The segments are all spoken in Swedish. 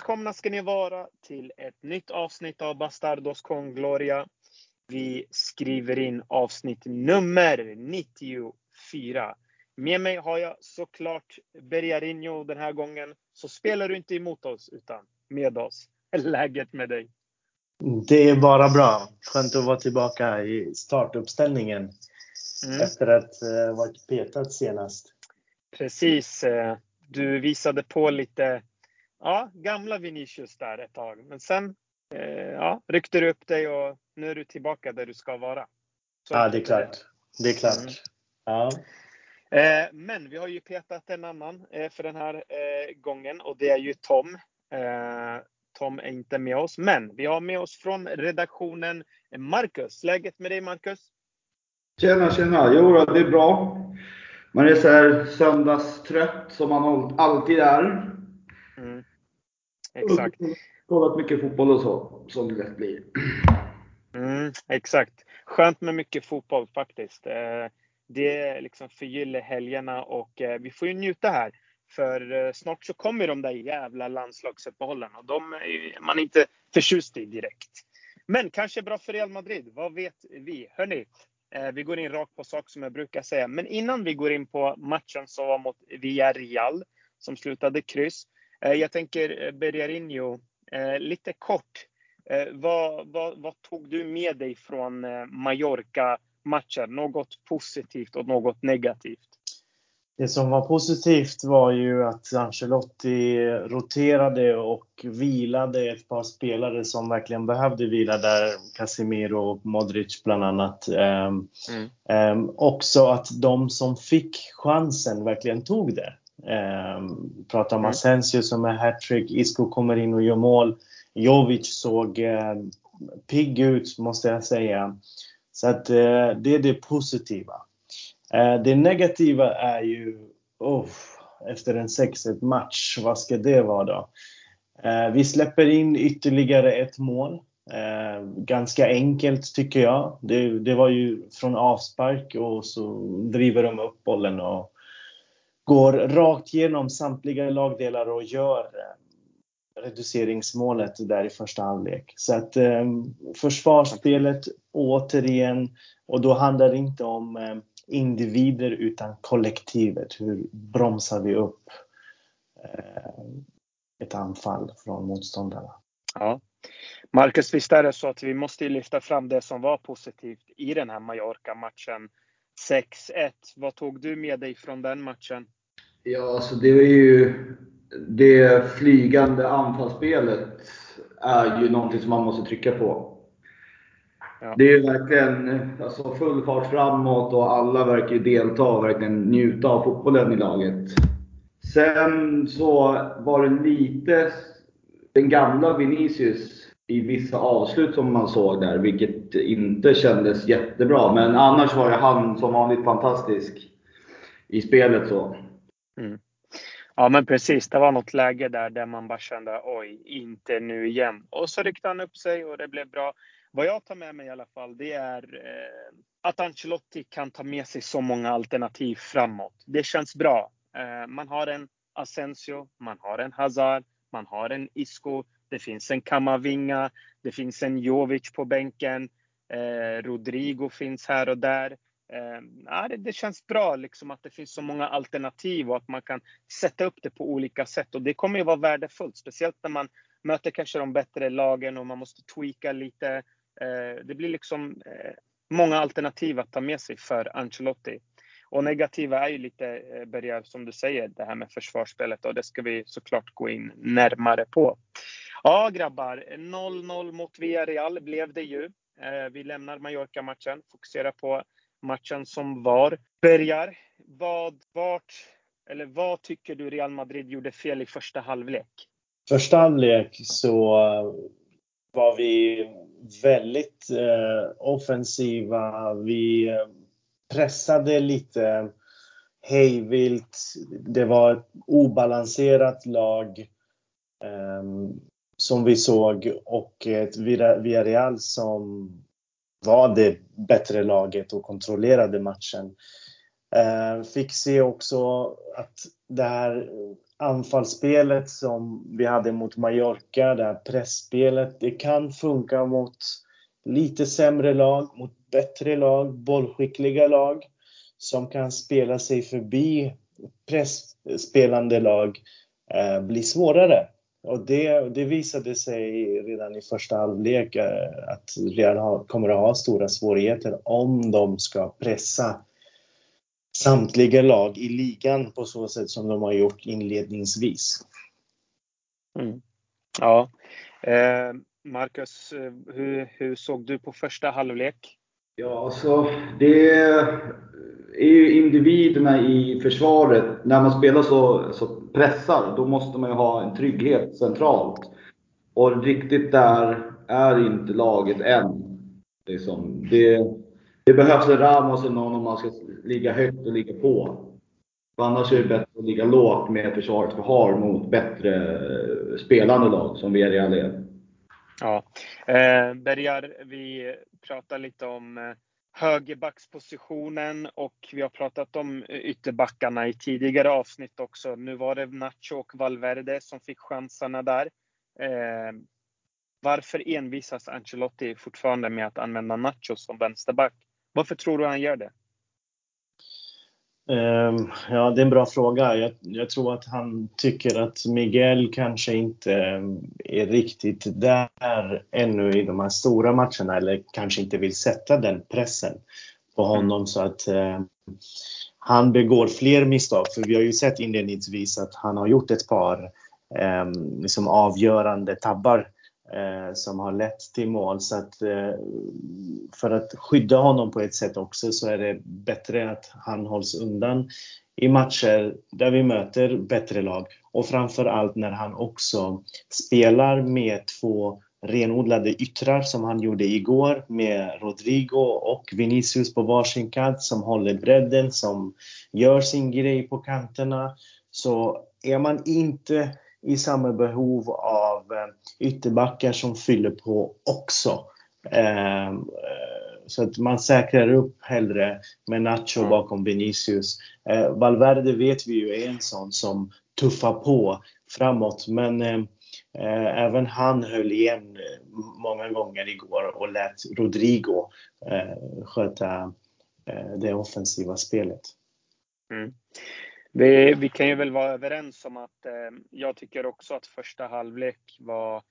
Välkomna ska ni vara till ett nytt avsnitt av Bastardos con Gloria. Vi skriver in avsnitt nummer 94. Med mig har jag såklart Bergarinho den här gången. Så spelar du inte emot oss utan med oss. Läget med dig? Det är bara bra. Skönt att vara tillbaka i startuppställningen. Mm. Efter att ha varit petad senast. Precis. Du visade på lite ja, gamla Vinicius där ett tag. Men sen ja, ryckte du upp dig och nu är du tillbaka där du ska vara. Så ja, det är klart. Det är klart. Mm. Ja. Men vi har ju petat en annan för den här gången och det är ju Tom. Tom är inte med oss, men vi har med oss från redaktionen Marcus. Läget med dig Marcus? Tjena, tjena! Jo, det är bra. Man är så här söndagstrött som man alltid är. Exakt. Kollat mycket fotboll och så, som det lätt blir. Mm, exakt. Skönt med mycket fotboll faktiskt. Det liksom förgyller helgerna och vi får ju njuta här. För snart så kommer de där jävla landslagsuppehållen och de är man inte förtjust i direkt. Men kanske bra för Real Madrid, vad vet vi? Hörni, vi går in rakt på sak som jag brukar säga. Men innan vi går in på matchen som var mot Villarreal som slutade kryss. Jag tänker Bergarinho, lite kort. Vad, vad, vad tog du med dig från Mallorca-matchen? Något positivt och något negativt? Det som var positivt var ju att Ancelotti roterade och vilade ett par spelare som verkligen behövde vila där. Casemiro och Modric bland annat. Mm. Också att de som fick chansen verkligen tog det. Pratar om Asensio som är hattrick, Isco kommer in och gör mål. Jovic såg pigg ut måste jag säga. Så att det är det positiva. Det negativa är ju, efter en 6-1 match, vad ska det vara då? Vi släpper in ytterligare ett mål. Ganska enkelt tycker jag. Det var ju från avspark och så driver de upp bollen och går rakt igenom samtliga lagdelar och gör eh, reduceringsmålet där i första halvlek. Så att eh, försvarsspelet återigen och då handlar det inte om eh, individer utan kollektivet. Hur bromsar vi upp ett anfall från motståndarna? Ja. Marcus, visst är det så att vi måste lyfta fram det som var positivt i den här Mallorca-matchen. 6-1. Vad tog du med dig från den matchen? Ja, alltså det är ju det flygande anfallsspelet är ju någonting som man måste trycka på. Ja. Det är ju verkligen alltså full fart framåt och alla verkar ju delta och verkligen njuta av fotbollen i laget. Sen så var det lite den gamla Vinicius i vissa avslut som man såg där, vilket inte kändes jättebra. Men annars var ju han som vanligt fantastisk i spelet så. Mm. Ja, men precis. Det var något läge där, där man bara kände oj, inte nu igen. Och så ryckte han upp sig och det blev bra. Vad jag tar med mig i alla fall, det är eh, att Ancelotti kan ta med sig så många alternativ framåt. Det känns bra. Eh, man har en Asensio, man har en Hazard, man har en Isco, det finns en Kamavinga, det finns en Jovic på bänken, eh, Rodrigo finns här och där. Eh, det känns bra liksom att det finns så många alternativ och att man kan sätta upp det på olika sätt. Och det kommer ju vara värdefullt, speciellt när man möter kanske de bättre lagen och man måste tweaka lite. Eh, det blir liksom eh, många alternativ att ta med sig för Ancelotti. Och negativa är ju lite, eh, Berger, som du säger, det här med försvarsspelet och det ska vi såklart gå in närmare på. Ja, grabbar, 0-0 mot Villarreal blev det ju. Eh, vi lämnar Mallorca-matchen, fokuserar på matchen som var. Bergar, vad, vart eller vad tycker du Real Madrid gjorde fel i första halvlek? Första halvlek så eh, var vi väldigt offensiva. Vi pressade lite hejvilt. Det var ett obalanserat lag ehm, som vi såg och ett Villarreal som var det bättre laget och kontrollerade matchen. Eh, fick se också att det här anfallsspelet som vi hade mot Mallorca, det här pressspelet, det kan funka mot lite sämre lag, mot bättre lag, bollskickliga lag som kan spela sig förbi pressspelande lag eh, blir svårare. Och det, det visade sig redan i första halvlek eh, att Real kommer att ha stora svårigheter om de ska pressa samtliga lag i ligan på så sätt som de har gjort inledningsvis. Mm. Ja. Eh, Marcus, eh, hur, hur såg du på första halvlek? Ja, alltså det är ju individerna i försvaret. När man spelar så, så pressar, då måste man ju ha en trygghet centralt. Och riktigt där är inte laget än. Liksom. Det, det behövs en Ramos eller någon om man ska ligga högt och ligga på. För annars är det bättre att ligga lågt med försvaret vi har mot bättre eh, spelande lag som Villarreal är. Ja. Eh, Bergar, vi pratar lite om eh, högerbackspositionen och vi har pratat om eh, ytterbackarna i tidigare avsnitt också. Nu var det Nacho och Valverde som fick chanserna där. Eh, varför envisas Ancelotti fortfarande med att använda Nacho som vänsterback? Varför tror du han gör det? Ehm, ja, det är en bra fråga. Jag, jag, tror att han tycker att Miguel kanske inte är riktigt där ännu i de här stora matcherna eller kanske inte vill sätta den pressen på mm. honom så att eh, han begår fler misstag. För vi har ju sett inledningsvis att han har gjort ett par eh, liksom avgörande tabbar Eh, som har lett till mål. Så att eh, för att skydda honom på ett sätt också så är det bättre att han hålls undan i matcher där vi möter bättre lag och framförallt när han också spelar med två renodlade yttrar som han gjorde igår med Rodrigo och Vinicius på varsin kant som håller bredden, som gör sin grej på kanterna. Så är man inte i samma behov av eh, ytterbackar som fyller på också. Ehm, eh, så att man säkrar upp hellre med Nacho bakom Vinicius. Eh, Valverde vet vi ju är en sån som tuffar på framåt men även han höll igen många gånger igår och lät Rodrigo sköta det offensiva spelet. Mm. Vi, vi, kan ju väl vara överens om att eh, jag tycker också att första halvlek var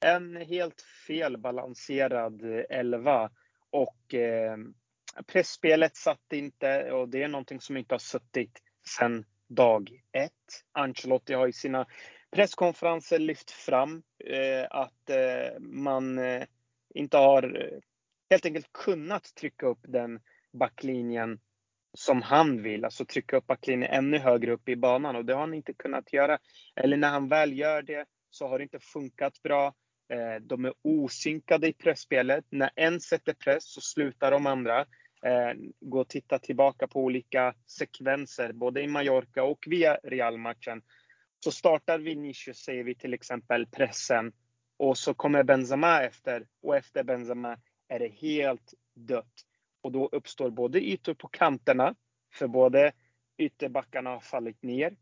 en helt felbalanserad eh, elva och eh, pressspelet satt inte och det är någonting som inte har suttit sedan dag ett. Ancelotti har i sina presskonferenser lyft fram eh, att eh, man eh, inte har eh, helt enkelt kunnat trycka upp den backlinjen som han vill, alltså trycka upp backlinjen ännu högre upp i banan och det har han inte kunnat göra. Eller när han väl gör det så har det inte funkat bra. Eh, de är osynkade i pressspelet. När en sätter press så slutar de andra. Eh, gå och titta tillbaka på olika sekvenser, både i Mallorca och via Real-matchen. Så startar Vinicius, säger vi till exempel, pressen och så kommer Benzema efter och efter Benzema är det helt dött. Och då uppstår både ytor på kanterna, för både ytterbackarna har fallit ner.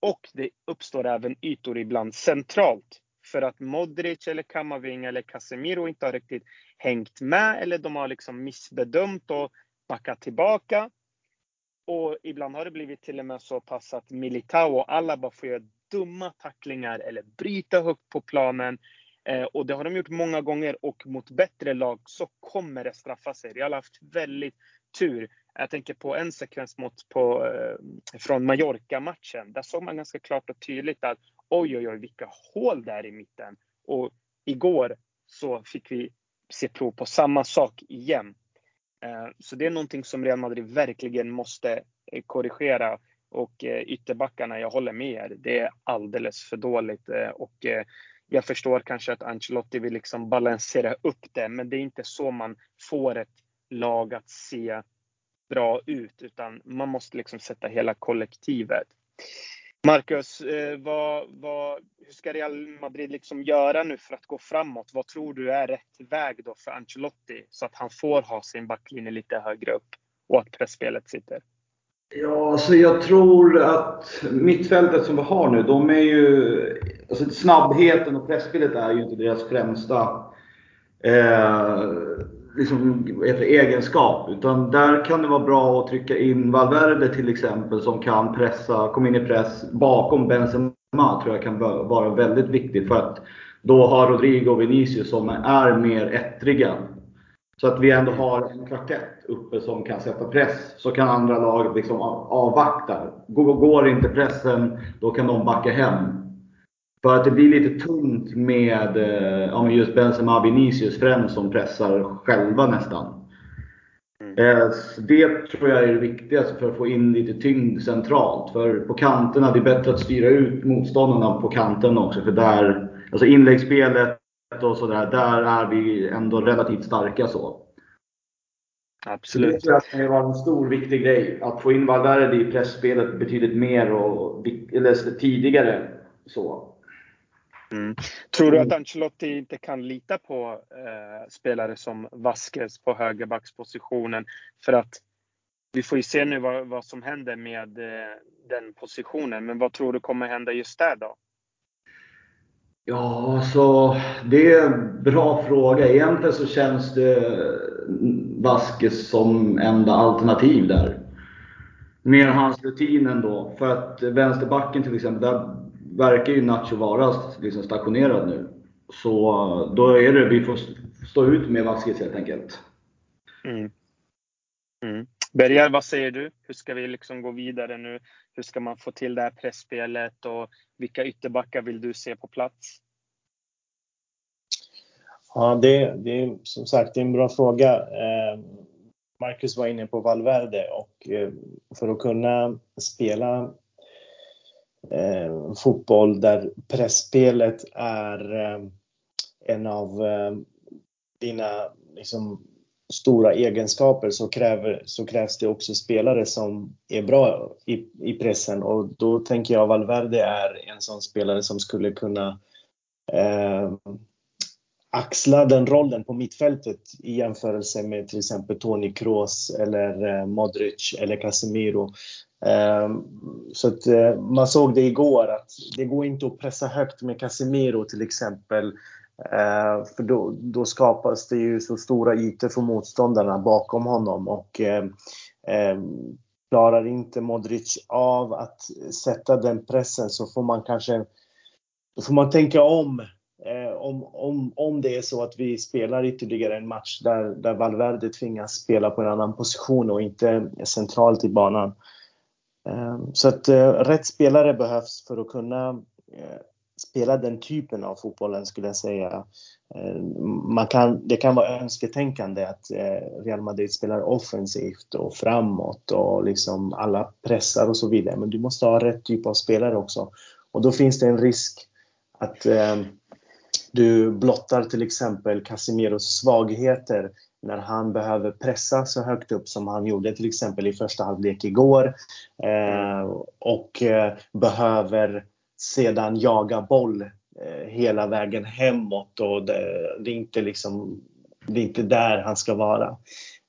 Och det uppstår även ytor ibland centralt. För att Modric eller Kamavinga eller Casemiro inte har riktigt hängt med eller de har liksom missbedömt och backat tillbaka. Och ibland har det blivit till och med så pass att Militao och alla bara får göra dumma tacklingar eller bryta högt på planen Eh, och det har de gjort många gånger och mot bättre lag så kommer det straffa sig. Real har haft väldigt tur. Jag tänker på en sekvens mot, på, eh, från Mallorca-matchen. Där såg man ganska klart och tydligt att oj, oj, oj, vilka hål där i mitten. Och igår så fick vi se prov på samma sak igen. Eh, så det är någonting som Real Madrid verkligen måste eh, korrigera. Och eh, ytterbackarna, jag håller med er, det är alldeles för dåligt. Eh, och eh, jag förstår kanske att Ancelotti vill liksom balansera upp det, men det är inte så man får ett lag att se bra ut, utan man måste liksom sätta hela kollektivet. Marcus, eh, vad, vad, hur ska Real Madrid liksom göra nu för att gå framåt? Vad tror du är rätt väg då för Ancelotti så att han får ha sin backlinje lite högre upp och att pressspelet sitter? Ja, alltså jag tror att mittfältet som vi har nu, de är ju... Alltså snabbheten och pressspelet är ju inte deras främsta eh, liksom, egenskap. Utan där kan det vara bra att trycka in Valverde till exempel som kan pressa, komma in i press bakom Benzema tror jag kan vara väldigt viktigt. För att då har Rodrigo och Vinicius som är mer ettriga. Så att vi ändå har en kvartett uppe som kan sätta press. Så kan andra lag liksom avvakta. Går inte pressen, då kan de backa hem. För att det blir lite tunt med eh, ja, just Benzema och Vinicius främst som pressar själva nästan. Mm. Eh, det tror jag är det viktigaste för att få in lite tyngd centralt. För på kanterna, det är bättre att styra ut motståndarna på kanten också. För där, alltså inläggsspelet och sådär, där är vi ändå relativt starka så. Absolut. Det tror jag vara en stor viktig grej. Att få in Valverde i pressspelet betydligt mer och eller tidigare. Så. Mm. Tror du att Ancelotti inte kan lita på eh, spelare som Vasquez på högerbackspositionen? För att vi får ju se nu vad, vad som händer med eh, den positionen. Men vad tror du kommer hända just där då? Ja, så det är en bra fråga. Egentligen så känns det Vasquez som enda alternativ där. Mer hans rutin ändå. För att vänsterbacken till exempel, där verkar ju Nacho vara liksom stationerad nu. Så då är det, vi får stå ut med Vasquez helt enkelt. Mm. Mm. Bergar, vad säger du? Hur ska vi liksom gå vidare nu? Hur ska man få till det här pressspelet och vilka ytterbackar vill du se på plats? Ja, det, det är som sagt det är en bra fråga. Eh, Marcus var inne på Valverde och eh, för att kunna spela eh, fotboll där pressspelet är eh, en av eh, dina liksom, stora egenskaper så, kräver, så krävs det också spelare som är bra i, i pressen och då tänker jag Valverde är en sån spelare som skulle kunna eh, axla den rollen på mittfältet i jämförelse med till exempel Toni Kroos eller eh, Modric eller Casemiro. Ehm, så att eh, man såg det igår att det går inte att pressa högt med Casemiro till exempel. Ehm, för då, då skapas det ju så stora ytor för motståndarna bakom honom och ehm, klarar inte Modric av att sätta den pressen så får man kanske då får man tänka om eh, om, om, om det är så att vi spelar ytterligare en match där, där Valverde tvingas spela på en annan position och inte centralt i banan. Ehm, så att eh, rätt spelare behövs för att kunna eh, spela den typen av fotbollen skulle jag säga. Ehm, man kan, det kan vara önsketänkande att eh, Real Madrid spelar offensivt och framåt och liksom alla pressar och så vidare. Men du måste ha rätt typ av spelare också. Och då finns det en risk att ehm, du blottar till exempel Casemiros svagheter när han behöver pressa så högt upp som han gjorde till exempel i första halvlek igår. Eh, och eh, behöver sedan jaga boll eh, hela vägen hemåt och det, det, är inte liksom, det är inte där han ska vara.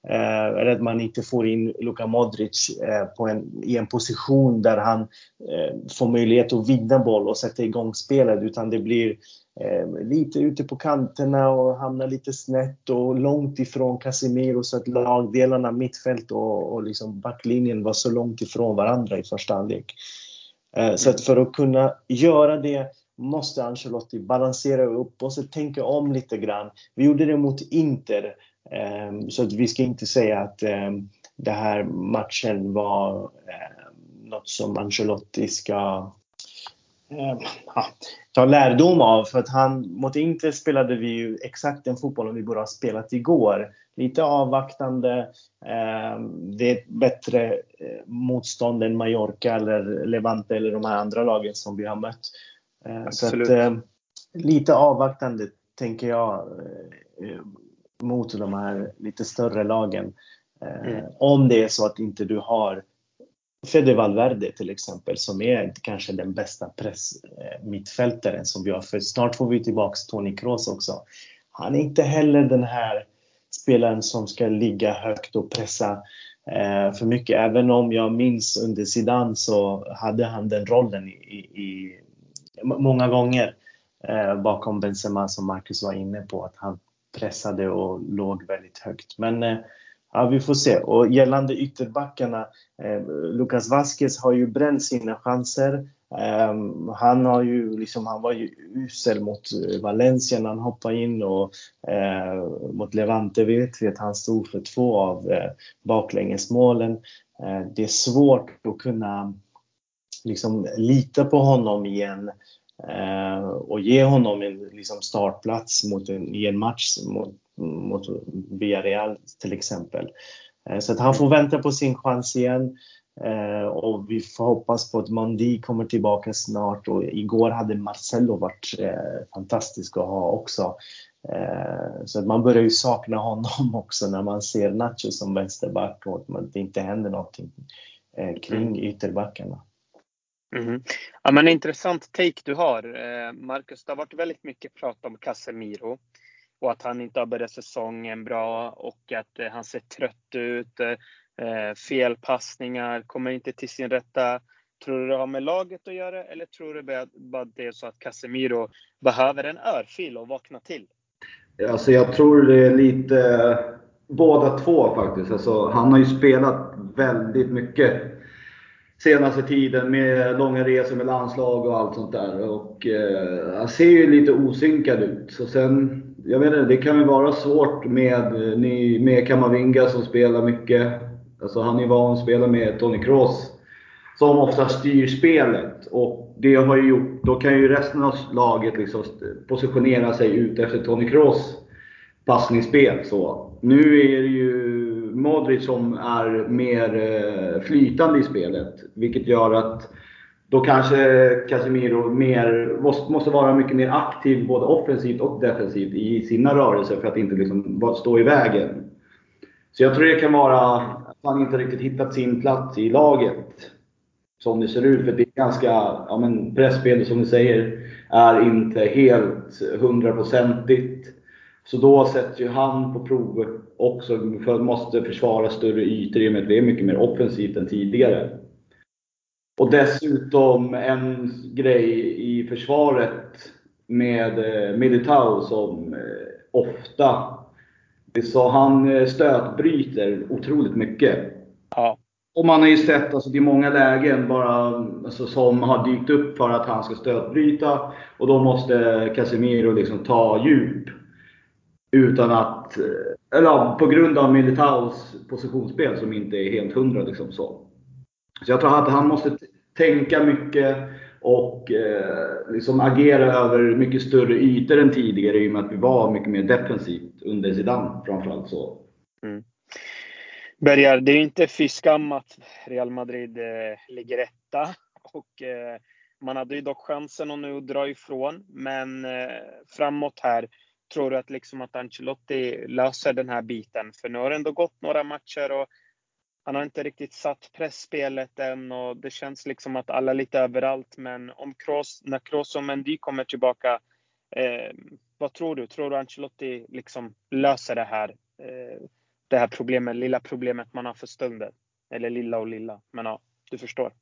Eh, eller att man inte får in Luka Modric eh, på en, i en position där han eh, får möjlighet att vinna boll och sätta igång spelet utan det blir eh, lite ute på kanterna och hamnar lite snett och långt ifrån Casemiro så att lagdelarna mittfält och, och liksom backlinjen var så långt ifrån varandra i första halvlek. Eh, så att för att kunna göra det måste Ancelotti balansera upp och så tänka om lite grann. Vi gjorde det mot Inter så att vi ska inte säga att eh, det här matchen var eh, något som Ancelotti ska ta lärdom av. För att han, mot Inter spelade vi ju exakt den fotbollen vi borde ha spelat igår. Lite avvaktande. Det är ett bättre eh, motstånd än Mallorca eller Levante eller de här andra lagen som vi har mött. Eh, så att, lite avvaktande tänker jag eh, mot de här lite större lagen. Mm. Om det är så att inte du har Fede Valverde till exempel som är kanske den bästa press mittfältaren som vi har. För snart får vi tillbaks Toni Kroos också. Han är inte heller den här spelaren som ska ligga högt och pressa eh, för mycket. Även om jag minns under Zidane så hade han den rollen i, i många gånger eh, bakom Benzema som Marcus var inne på. Att han pressade och låg väldigt högt. Men eh, ja, vi får se. Och gällande ytterbackarna, eh, Lucas Vasquez har ju bränt sina chanser. Um, han, har ju, liksom, han var ju usel mot eh, Valencia när han hoppade in och uh, mot Levante vet vi att han stod för två av uh, baklängesmålen. Uh, det är svårt att kunna liksom, lita på honom igen och ge honom en liksom, startplats mot en, i en match mot, mot Villarreal till exempel. Så att han får vänta på sin chans igen. Eh, och vi får hoppas på att Mandi kommer tillbaka snart och igår hade Marcelo varit eh, fantastisk att ha också. Eh, så att man börjar ju sakna honom också när man ser Nacho som vänsterback och att det inte händer någonting eh, kring mm. ytterbackarna. Mm. Ja, men intressant take du har. Eh, Marcus, det har varit väldigt mycket prat om Casemiro och att han inte har börjat säsongen bra och att eh, han ser trött ut. Eh, Felpassningar, kommer inte till sin rätta. Tror du det har med laget att göra eller tror du bara det är så att Casemiro behöver en örfil och vakna till? Alltså jag tror det är lite båda två faktiskt. Alltså, han har ju spelat väldigt mycket senaste tiden med långa resor med landslag och allt sånt där. Och eh, han ser ju lite osynkad ut. Så sen, jag vet inte, det kan ju vara svårt med, eh, med Kamavinga som spelar mycket. Alltså han är van att spela med Tony Kroos som ofta styr spelet. Och det har ju gjort, då kan ju resten av laget liksom positionera sig ut efter Tony Kroos passningsspel. Så. Nu är det ju Modric som är mer eh, flytande i spelet. Vilket gör att då kanske Casemiro mer, måste vara mycket mer aktiv både offensivt och defensivt i sina rörelser för att inte liksom stå i vägen. Så jag tror det kan vara att han inte riktigt hittat sin plats i laget. Som det ser ut. För det är ganska, ja men pressspelet som du säger, är inte helt hundraprocentigt. Så då sätts ju han på prov också, för måste försvara större ytor i och med att vi är mycket mer offensivt än tidigare. Och dessutom en grej i försvaret med eh, Militao som eh, ofta så han eh, stötbryter otroligt mycket. Ja. Och man har ju sett alltså, det är många lägen bara, alltså, som har dykt upp för att han ska stötbryta. Och då måste Casemiro liksom ta djup. Utan att, eh, eller eller på grund av Militaos positionsspel som inte är helt hundra. Liksom, så. så jag tror att han måste tänka mycket och eh, liksom agera över mycket större ytor än tidigare i och med att vi var mycket mer defensivt under Zidane framförallt. Så. Mm. Bergar, det är inte fy skam att Real Madrid eh, ligger etta och eh, man hade ju dock chansen att nu dra ifrån. Men eh, framåt här, tror du att, liksom att Ancelotti löser den här biten? För nu har det ändå gått några matcher och han har inte riktigt satt pressspelet än och det känns liksom att alla är lite överallt. Men om Kroos, när Kroos och Mendy kommer tillbaka, eh, vad tror du? Tror du Ancelotti liksom löser det här, eh, det här problemet, lilla problemet man har för stunden? Eller lilla och lilla, men ja, du förstår.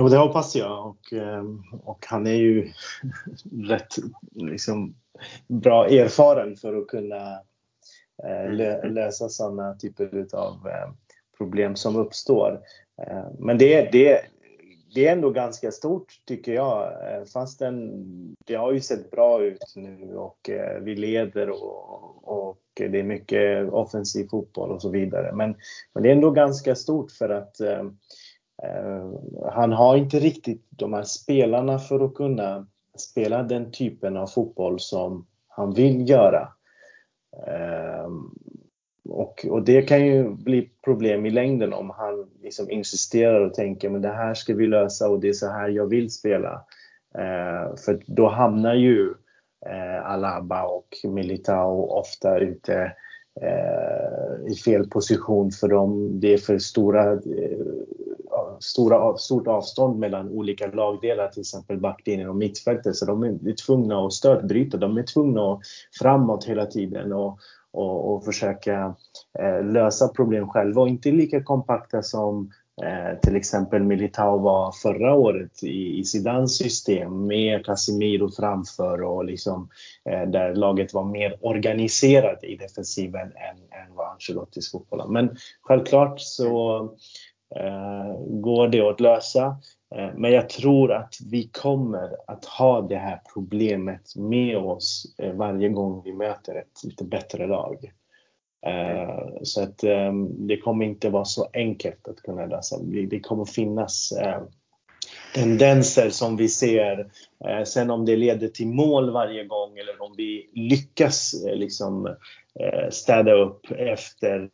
Jo, det hoppas jag och, ehm, och han är ju rätt liksom, bra erfaren för att kunna eh, lösa sådana typer av eh, problem som uppstår. Eh, men det, det, det är ändå ganska stort tycker jag. Fastän det har ju sett bra ut nu och vi leder och, och det är mycket offensiv fotboll och så vidare. Men, men det är ändå ganska stort för att eh, Eh, han har inte riktigt de här spelarna för att kunna spela den typen av fotboll som han vill göra. Eh, och, och, det kan ju bli problem i längden om han liksom insisterar och tänker men det här ska vi lösa och det är så här jag vill spela. Eh, för då hamnar ju eh, Alaba och Militao ofta ute Eh, i fel position för dem. Det är för stora, eh, stora, stort avstånd mellan olika lagdelar, till exempel backlinjen och mittfältet. Så de är tvungna att stötbryta. De är tvungna att framåt hela tiden. Och, och, och försöka eh, lösa problem själva och inte lika kompakta som eh, till exempel Militao var förra året i, i Zidans system med Casemiro framför och liksom eh, där laget var mer organiserat i defensiven än, än vad Ancelottis fotboll Men självklart så eh, går det att lösa. Eh, men jag tror att vi kommer att ha det här problemet med oss eh, varje gång vi möter ett lite bättre lag. Eh, så att ehm, det kommer inte vara så enkelt att kunna lösa. Det kommer finnas eh, tendenser som vi ser. Eh, sen om det leder till mål varje gång eller om vi lyckas liksom städa upp efter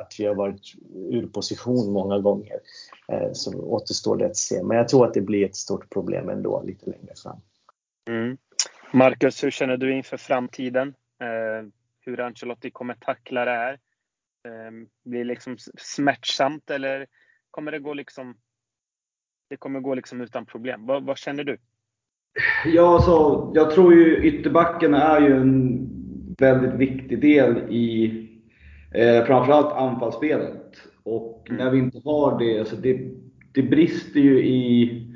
att vi har varit ur position många gånger. Så återstår det att se. Men jag tror att det blir ett stort problem ändå lite längre fram. Mm. Marcus, hur känner du inför framtiden? Hur Ancelotti kommer tackla det här? Eh, blir det liksom smärtsamt eller kommer det gå liksom det kommer gå liksom utan problem. Vad, vad känner du? Ja, alltså, jag tror ju ytterbacken är ju en väldigt viktig del i Eh, framförallt anfallsspelet. Och mm. när vi inte har det, alltså det, det brister ju i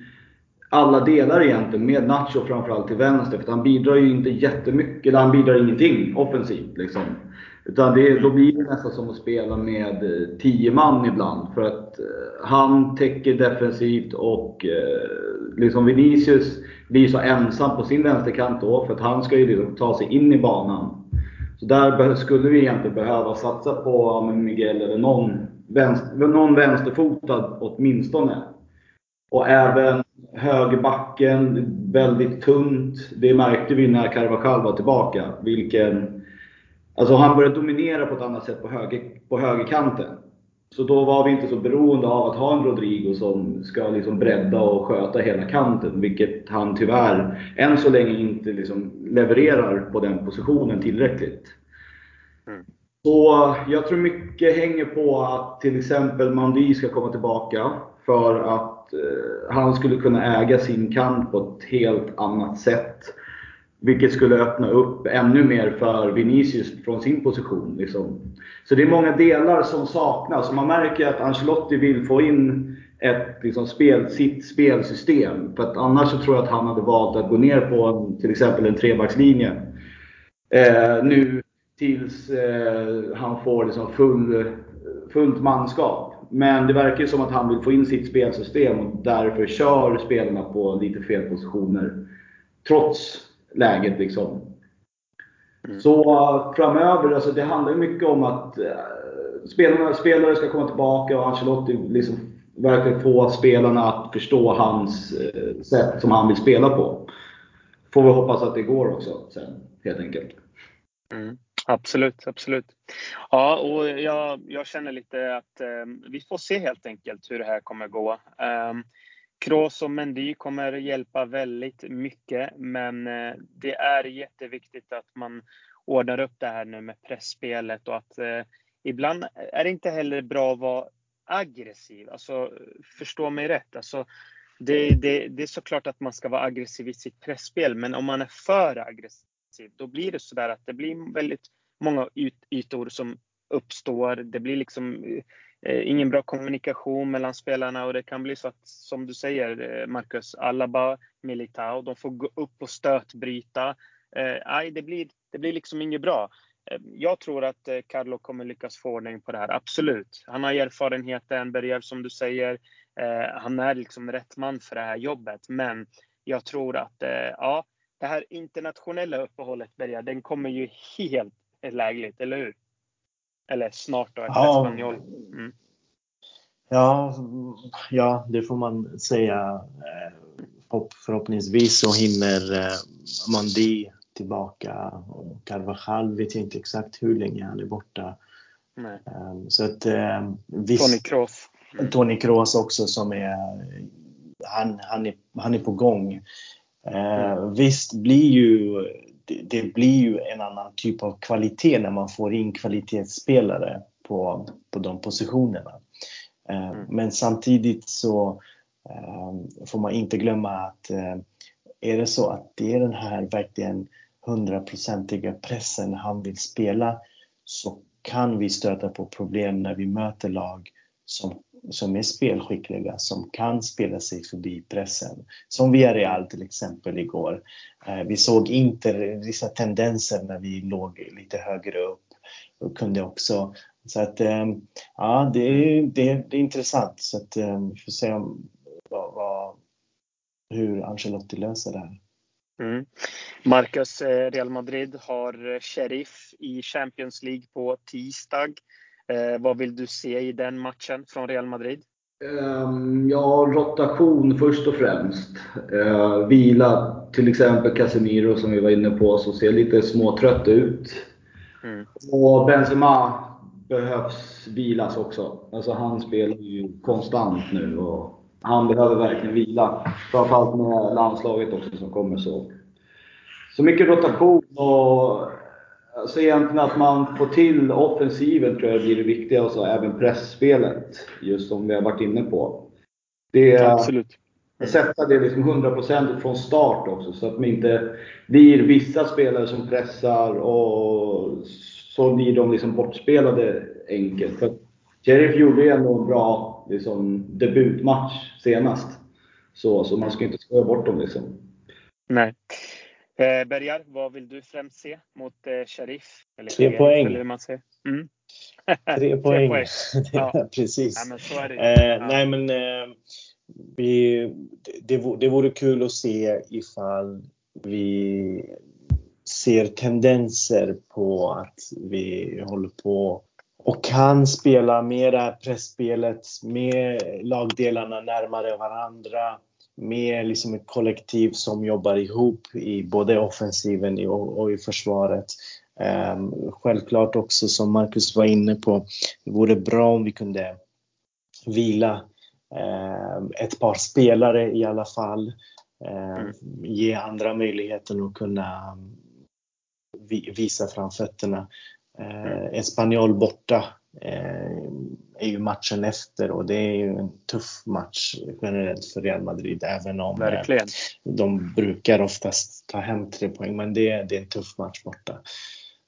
alla delar egentligen, med Nacho framförallt till vänster. För han bidrar ju inte jättemycket, eller han bidrar ingenting offensivt. Liksom. Utan det, då blir det nästan som att spela med eh, tio man ibland. För att eh, han täcker defensivt och eh, liksom Vinicius blir så ensam på sin vänsterkant då. För att han ska ju liksom ta sig in i banan. Så där skulle vi egentligen behöva satsa på Miguel eller någon, vänster, någon vänsterfotad åtminstone. Och även högerbacken, väldigt tunt. Det märkte vi när Carvajal var tillbaka. Vilken, alltså han började dominera på ett annat sätt på, höger, på högerkanten. Så då var vi inte så beroende av att ha en Rodrigo som ska liksom bredda och sköta hela kanten. Vilket han tyvärr än så länge inte liksom levererar på den positionen tillräckligt. Mm. Så jag tror mycket hänger på att till exempel Mandi ska komma tillbaka. För att Eh, han skulle kunna äga sin kant på ett helt annat sätt. Vilket skulle öppna upp ännu mer för Vinicius från sin position. Liksom. Så det är många delar som saknas. Man märker att Ancelotti vill få in ett, liksom, spel, sitt spelsystem. För att annars så tror jag att han hade valt att gå ner på en, till exempel en trebackslinje. Eh, nu tills eh, han får liksom full, fullt manskap. Men det verkar som att han vill få in sitt spelsystem och därför kör spelarna på lite fel positioner. Trots läget liksom. Mm. Så uh, framöver, alltså det handlar mycket om att uh, spelarna, spelare ska komma tillbaka och Ancelotti liksom verkligen få spelarna att förstå hans uh, sätt som han vill spela på. Får vi hoppas att det går också sen, helt enkelt. Mm. Absolut, absolut. Ja, och jag, jag känner lite att eh, vi får se helt enkelt hur det här kommer gå. Eh, Kroos och Mendy kommer hjälpa väldigt mycket, men eh, det är jätteviktigt att man ordnar upp det här nu med pressspelet och att eh, ibland är det inte heller bra att vara aggressiv. Alltså, förstå mig rätt. Alltså, det, det, det är såklart att man ska vara aggressiv i sitt pressspel, men om man är för aggressiv då blir det så där att det blir väldigt många yt ytor som uppstår. Det blir liksom eh, eh, ingen bra kommunikation mellan spelarna och det kan bli så att, som du säger eh, Marcus, Alaba, Militao, de får gå upp och stötbryta. Eh, nej, det blir, det blir liksom inget bra. Eh, jag tror att eh, Carlo kommer lyckas få ordning på det här, absolut. Han har erfarenheten, Berger som du säger. Eh, han är liksom rätt man för det här jobbet, men jag tror att ja, det här internationella uppehållet börjar, den kommer ju helt lägligt, eller hur? Eller snart då, efter ja. Spanjol. Mm. Ja, ja, det får man säga. Eh, förhoppningsvis så hinner eh, Mandi tillbaka och Carvajal vet jag inte exakt hur länge han är borta. Nej. Ehm, så att visst, Tony Kroos. Tony Kroos också som är han, han, är, han är på gång. Mm. Visst blir ju det, det, blir ju en annan typ av kvalitet när man får in kvalitetsspelare på, på de positionerna. Eh, mm. Men samtidigt så eh, får man inte glömma att är det så att det är den här verkligen hundraprocentiga pressen han vill spela så kan vi stöta på problem när vi möter lag som, som är spelskickliga, som kan spela sig förbi pressen. Som Villarreal till exempel igår. Eh, vi såg inte vissa tendenser när vi låg lite högre upp och kunde också så att ehm, ja, det är, det, det är intressant. Så att ehm, vi får se om, vad, vad, hur Ancelotti löser det här. Mm. Marcus, eh, Real Madrid har eh, Sheriff i Champions League på tisdag. Eh, vad vill du se i den matchen från Real Madrid? Um, ja, rotation först och främst. Uh, vila till exempel Casemiro som vi var inne på, som ser lite småtrött ut. Mm. Och Benzema behövs vilas också. Alltså han spelar ju konstant nu och han behöver verkligen vila. Framförallt med landslaget också som kommer så. Så mycket rotation och alltså egentligen att man får till offensiven tror jag blir det viktiga och så även pressspelet. Just som vi har varit inne på. Det, Absolut. Att sätta det liksom 100% från start också så att man inte blir vissa spelare som pressar och så blir de liksom bortspelade enkelt. För Sheriff gjorde ju ändå en bra liksom, debutmatch senast. Så, så man ska inte skoja bort dem liksom. Nej. Eh, Bergar, vad vill du främst se mot eh, Sheriff? Eller Tre Sheriff, poäng. Eller hur man säger. Mm. Tre poäng. poäng. ja. Precis. Ja, men så är det. Eh, ja. Nej, men eh, vi, det, det vore kul att se ifall vi ser tendenser på att vi håller på och kan spela mera pressspelet med lagdelarna närmare varandra. Med liksom ett kollektiv som jobbar ihop i både offensiven och i försvaret. Ehm, självklart också som Marcus var inne på, det vore bra om vi kunde vila ehm, ett par spelare i alla fall. Ehm, mm. Ge andra möjligheten att kunna visa framfötterna. Mm. Espanyol borta är ju matchen efter och det är ju en tuff match generellt för Real Madrid även om eh, Verkligen. de brukar oftast ta hem tre poäng. Men det, det är en tuff match borta.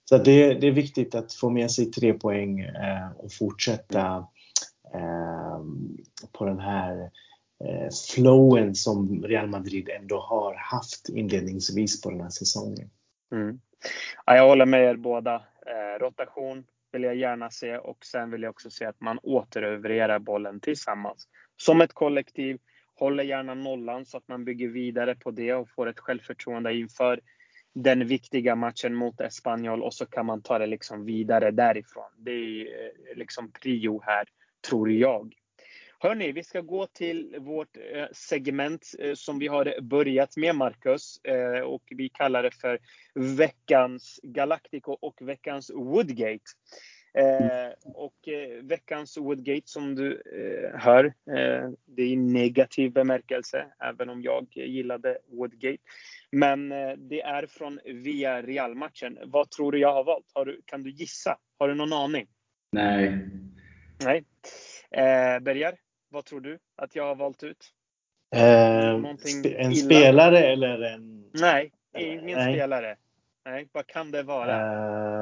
Så det, det är viktigt att få med sig tre poäng eh, och fortsätta eh, på den här eh, flowen som Real Madrid ändå har haft inledningsvis på den här säsongen. Mm. Ja, jag håller med er båda. Eh, rotation vill jag gärna se och sen vill jag också se att man återövererar bollen tillsammans. Som ett kollektiv. Håller gärna nollan så att man bygger vidare på det och får ett självförtroende inför den viktiga matchen mot Espanyol och så kan man ta det liksom vidare därifrån. Det är eh, liksom prio här, tror jag. Hörni, vi ska gå till vårt eh, segment eh, som vi har börjat med, Marcus. Eh, och vi kallar det för veckans Galactico och veckans Woodgate. och veckans Woodgate som du hör, det är i negativ bemärkelse, även om jag gillade Woodgate. Men det är från Via Real-matchen. Vad tror du jag har valt? Har du, kan du gissa? Har du någon aning? Nej. Nej. Eh, Berger? Vad tror du att jag har valt ut? Eh, en illa? spelare eller en? Nej, ingen Nej. spelare. Nej, vad kan det vara?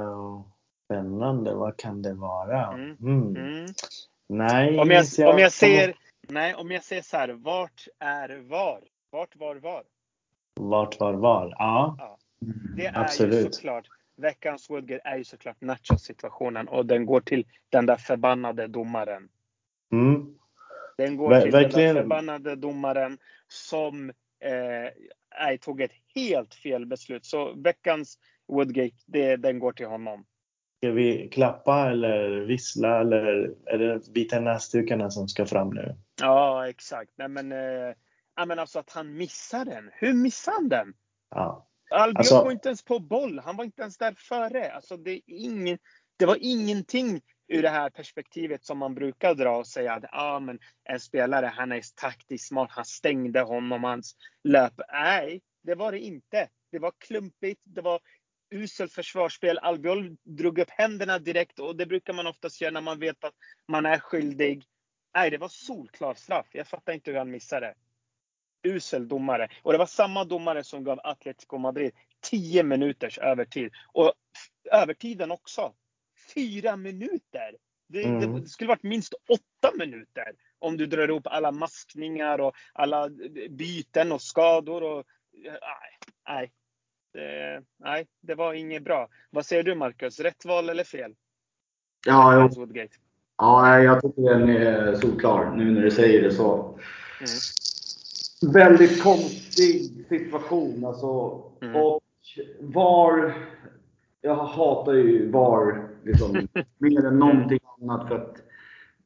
Eh, spännande, vad kan det vara? Mm. Mm. Mm. Nej, om jag, jag, om jag ser, nej, om jag säger så här, vart är var? Vart var var? Vart var var? Ja. ja. Det är Absolut. ju såklart, veckans Woodgate är ju såklart Nachos situationen och den går till den där förbannade domaren. Mm. Den går Ver till verkligen. den förbannade domaren som eh, tog ett helt fel beslut. Så veckans Woodgate, det, den går till honom. Ska vi klappa eller vissla eller är det bita näsdukarna som ska fram nu? Ja, exakt. Nej, men, eh, men alltså att han missar den. Hur missar han den? Ja. Albion alltså, var inte ens på boll. Han var inte ens där före. Alltså, det, är ingen, det var ingenting ur det här perspektivet som man brukar dra och säga att ah, men en spelare, han är taktiskt smart, han stängde honom, hans löp. Nej, det var det inte. Det var klumpigt, det var uselt försvarsspel. Albiol drog upp händerna direkt och det brukar man oftast göra när man vet att man är skyldig. Nej, det var solklar straff. Jag fattar inte hur han missade. Usel domare. Och det var samma domare som gav Atletico Madrid 10 minuters övertid. Och övertiden också. Fyra minuter! Det, mm. det, skulle varit minst åtta minuter om du drar ihop alla maskningar och alla byten och skador. Och, nej, nej. Det, nej, det var inget bra. Vad säger du Marcus? Rätt val eller fel? Ja, jag, ja, jag tycker den är solklar nu när du säger det så. Mm. Väldigt konstig situation alltså. Mm. Och VAR. Jag hatar ju VAR liksom, mer än någonting annat. För att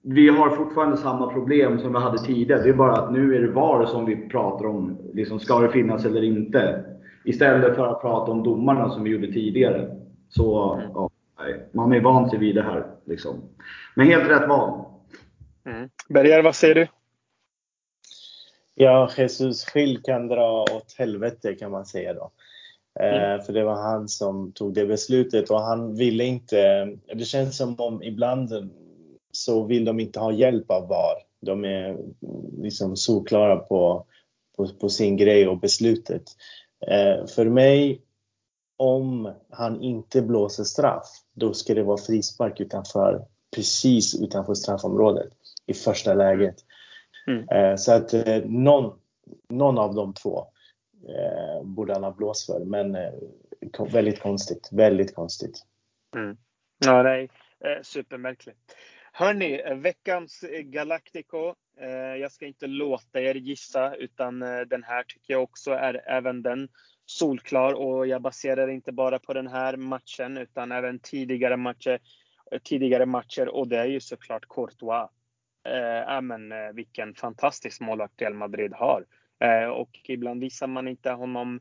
vi har fortfarande samma problem som vi hade tidigare. Det är bara att nu är det VAR som vi pratar om. Liksom, ska det finnas eller inte? Istället för att prata om domarna som vi gjorde tidigare. Så ja, man är van sig vid det här. Liksom. Men helt rätt val. Mm. Berger, vad säger du? Ja, Jesus Schill kan dra åt helvete kan man säga då. Eh, mm. För det var han som tog det beslutet och han ville inte. Det känns som om ibland så vill de inte ha hjälp av VAR. De är liksom solklara på, på, på sin grej och beslutet. Eh, för mig, om han inte blåser straff, då ska det vara frispark utanför, precis utanför straffområdet i första läget. Mm. Eh, så att eh, någon, någon av de två eh, borde han ha blåst för. Men eh, väldigt konstigt. Väldigt konstigt. Mm. Ja, nej. Eh, supermärkligt. Hörni, eh, veckans eh, Galactico. Eh, jag ska inte låta er gissa, utan eh, den här tycker jag också är även den solklar. Och jag baserar inte bara på den här matchen, utan även tidigare matcher. Eh, tidigare matcher och det är ju såklart Courtois. Eh, men, vilken fantastisk målvakt Real Madrid har. Eh, och ibland visar man inte honom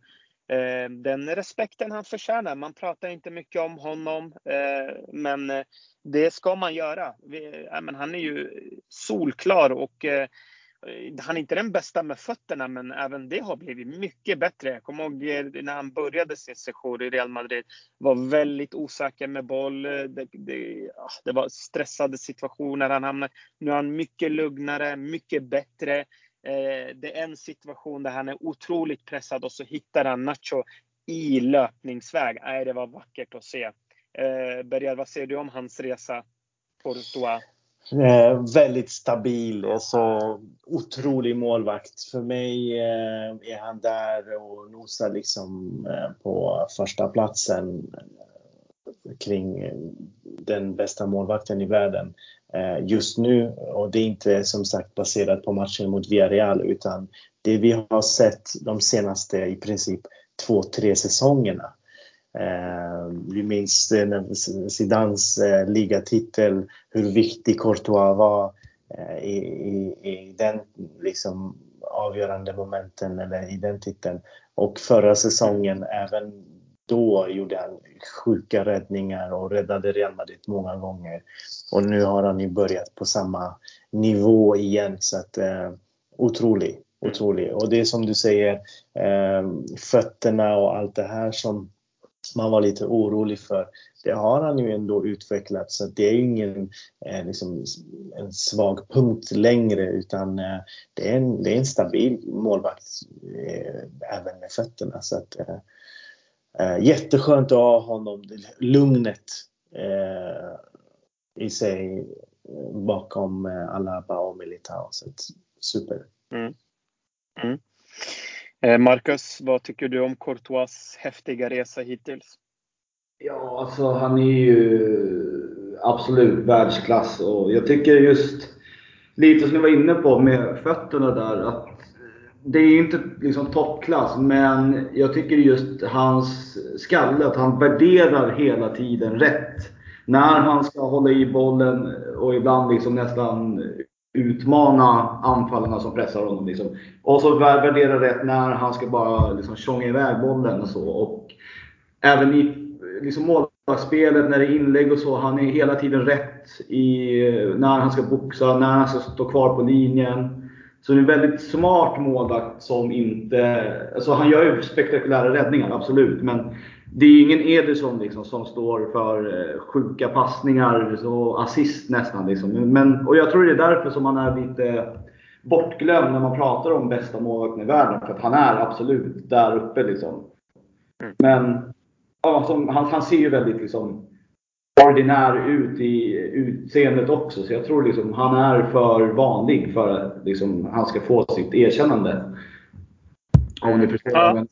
eh, den respekten han förtjänar. Man pratar inte mycket om honom, eh, men det ska man göra. han är ju solklar och han är inte den bästa med fötterna, men även det har blivit mycket bättre. Jag kommer ihåg när han började sin session i Real Madrid. Var väldigt osäker med boll. Det, det, ah, det var stressade situationer han hamnade. Nu är han mycket lugnare, mycket bättre. Eh, det är en situation där han är otroligt pressad och så hittar han Nacho i löpningsväg. Nej, det var vackert att se. Eh, Berger, vad säger du om hans resa? Courtois? Eh, väldigt stabil, så alltså, otrolig målvakt. För mig eh, är han där och nosar liksom eh, på första platsen eh, kring den bästa målvakten i världen. Eh, just nu. Och det är inte som sagt baserat på matchen mot Villarreal utan det vi har sett de senaste i princip två, tre säsongerna. Eh, vi minns eh, Zidans ligatitel, hur viktig Courtois var i, i, i den liksom avgörande momenten eller i den titeln. Och förra säsongen även då gjorde han sjuka räddningar och räddade Real Madrid många gånger. Och nu har han ju börjat på samma nivå igen. Så att, eh, otrolig, otrolig. Och det är som du säger, eh, fötterna och allt det här som man var lite orolig för. Det har han ju ändå utvecklat så det är ingen eh, liksom, en svag punkt längre utan eh, det, är en, det är en stabil målvakt eh, även med fötterna. Så att, eh, eh, eh, jätteskönt att ha honom, lugnet i sig eh, bakom eh, Alaba och Militao. Så super. Mm. Mm. Eh, Marcus, vad tycker du om Courtois häftiga resa hittills? Ja, alltså han är ju absolut världsklass och jag tycker just lite som jag var inne på med fötterna där att det är inte liksom toppklass, men jag tycker just hans skalle, att han värderar hela tiden rätt när han ska hålla i bollen och ibland liksom nästan utmana anfallarna som pressar honom. Liksom. Och så värdera rätt när han ska bara liksom tjonga iväg bollen och så. Och även i liksom målvaktsspelet, när det är inlägg och så. Han är hela tiden rätt i eh, när han ska boxa, när han ska stå kvar på linjen. Så det är en väldigt smart målvakt som inte... Alltså han gör ju spektakulära räddningar, absolut. Men det är ingen Ederson liksom som står för eh, sjuka passningar och assist nästan. Liksom. Men, och jag tror det är därför som han är lite bortglömd när man pratar om bästa målvakten i världen. För att han är absolut där uppe. Liksom. Mm. Men ja, som, han, han ser ju väldigt liksom, ordinär ut i utseendet också. Så jag tror liksom han är för vanlig för att liksom, han ska få sitt erkännande. Om ni förstår ja. Men...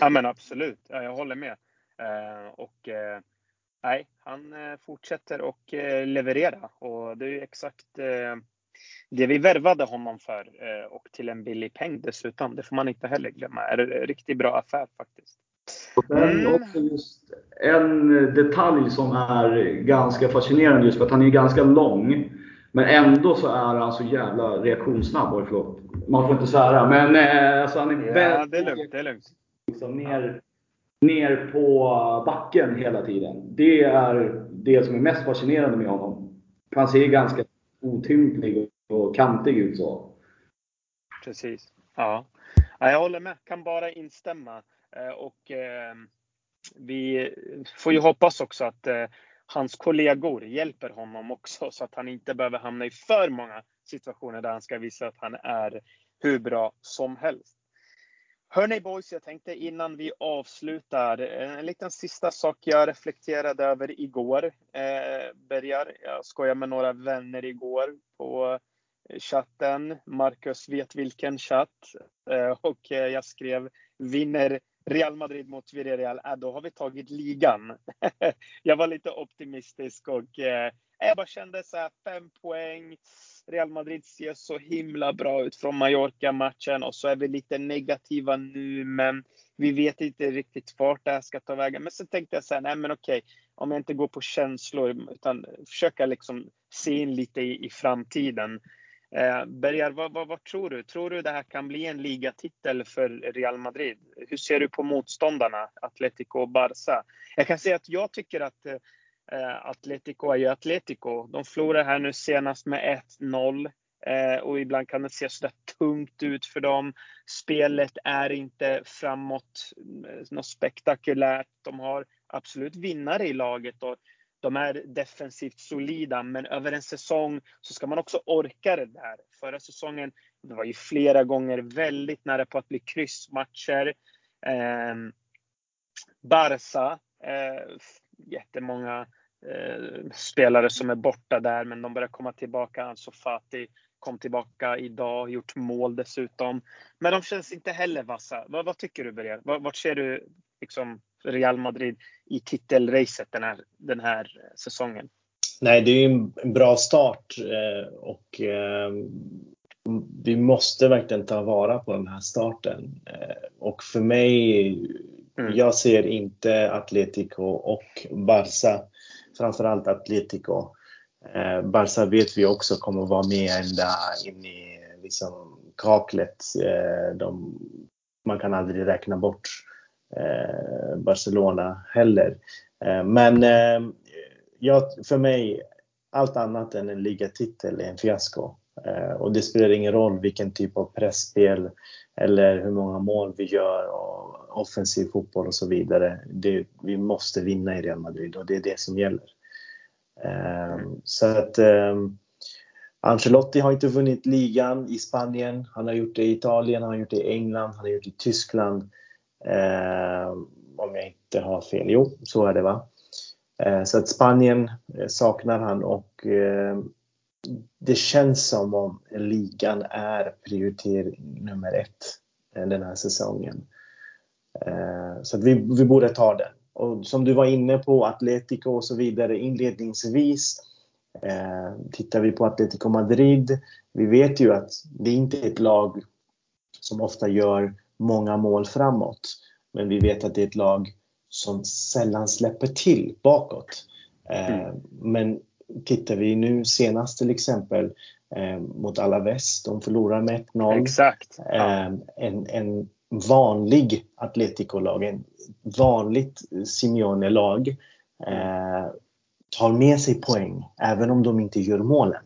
ja men absolut, ja, jag håller med. Eh, och eh, nej, han eh, fortsätter och eh, leverera. Och det är ju exakt eh, det vi värvade honom för. Eh, och till en billig peng dessutom. Det får man inte heller glömma. Är en riktigt bra affär faktiskt. Och sen mm. också just en detalj som är ganska fascinerande just för att han är ganska lång. Men ändå så är han så jävla reaktionssnabb. Oj, förlåt. Man får inte svära. Men eh, alltså han är ja, väldigt... det är lugnt. Det är lugnt. Liksom ner, ner på backen hela tiden. Det är det som är mest fascinerande med honom. Han ser ganska otymplig och kantig ut så. Precis. Ja. ja jag håller med. Kan bara instämma. Eh, och ehm, vi får ju hoppas också att eh, hans kollegor hjälper honom också så att han inte behöver hamna i för många situationer där han ska visa att han är hur bra som helst. Hörni boys, jag tänkte innan vi avslutar, en liten sista sak jag reflekterade över igår. Eh, Bergar, jag skojade med några vänner igår på eh, chatten. Marcus vet vilken chatt. Eh, och jag skrev vinner Real Madrid mot Villarreal, äh, då har vi tagit ligan. jag var lite optimistisk och eh, jag bara kände så här, fem poäng. Real Madrid ser så himla bra ut från Mallorca-matchen och så är vi lite negativa nu, men vi vet inte riktigt vart det här ska ta vägen. Men så tänkte jag så här, nej men okej, om jag inte går på känslor utan försöka liksom se in lite i, i framtiden. Eh, Bergar, vad, vad, vad, tror du? Tror du det här kan bli en ligatitel för Real Madrid? Hur ser du på motståndarna, Atletico och Barca? Jag kan säga att jag tycker att eh, Atletico är ju Atletico. De förlorade här nu senast med 1-0. Eh, och ibland kan det se sådär tungt ut för dem. Spelet är inte framåt eh, något spektakulärt. De har absolut vinnare i laget och de är defensivt solida, men över en säsong så ska man också orka det där. Förra säsongen, det var ju flera gånger väldigt nära på att bli kryssmatcher. Eh, Barca, eh, jättemånga eh, spelare som är borta där, men de börjar komma tillbaka. Alltså Fati kom tillbaka idag, gjort mål dessutom. Men de känns inte heller vassa. Vad, vad tycker du Birger? Vart ser du liksom Real Madrid i titelracet den här, den här säsongen? Nej, det är en bra start eh, och eh, vi måste verkligen ta vara på den här starten. Eh, och för mig, mm. jag ser inte Atletico och Barca, framförallt Atletico. Barca vet vi också kommer vara med ända in i liksom, kaklet. De, man kan aldrig räkna bort Eh, Barcelona heller. Eh, men eh, ja, för mig, allt annat än en ligatitel är en fiasko. Och det spelar ingen roll vilken typ av pressspel eller hur många mål vi gör och offensiv fotboll och så vidare. Det, vi måste vinna i Real Madrid och det är det som gäller. Så att Ancelotti har inte vunnit ligan i Spanien. Han har gjort det i Italien, han har gjort det i England, han har gjort det i Tyskland. Eh, om jag inte har fel. Jo, så är det va. Eh, så att Spanien eh, saknar han och eh, det känns som om ligan är prioritering nummer ett eh, den här säsongen. Eh, så att vi, vi borde ta den. Och som du var inne på, Atletico och så vidare inledningsvis. Eh, tittar vi på Atletico Madrid, vi vet ju att det inte är ett lag som ofta gör många mål framåt. Men vi vet att det är ett lag som sällan släpper till bakåt. Eh, mm. Men tittar vi nu senast till exempel eh, mot Alaves, de förlorar med 1-0. Exakt. Ja. Eh, en, en vanlig Atletico-lag, en vanligt Simeone-lag tar med sig poäng även om de inte gör målen.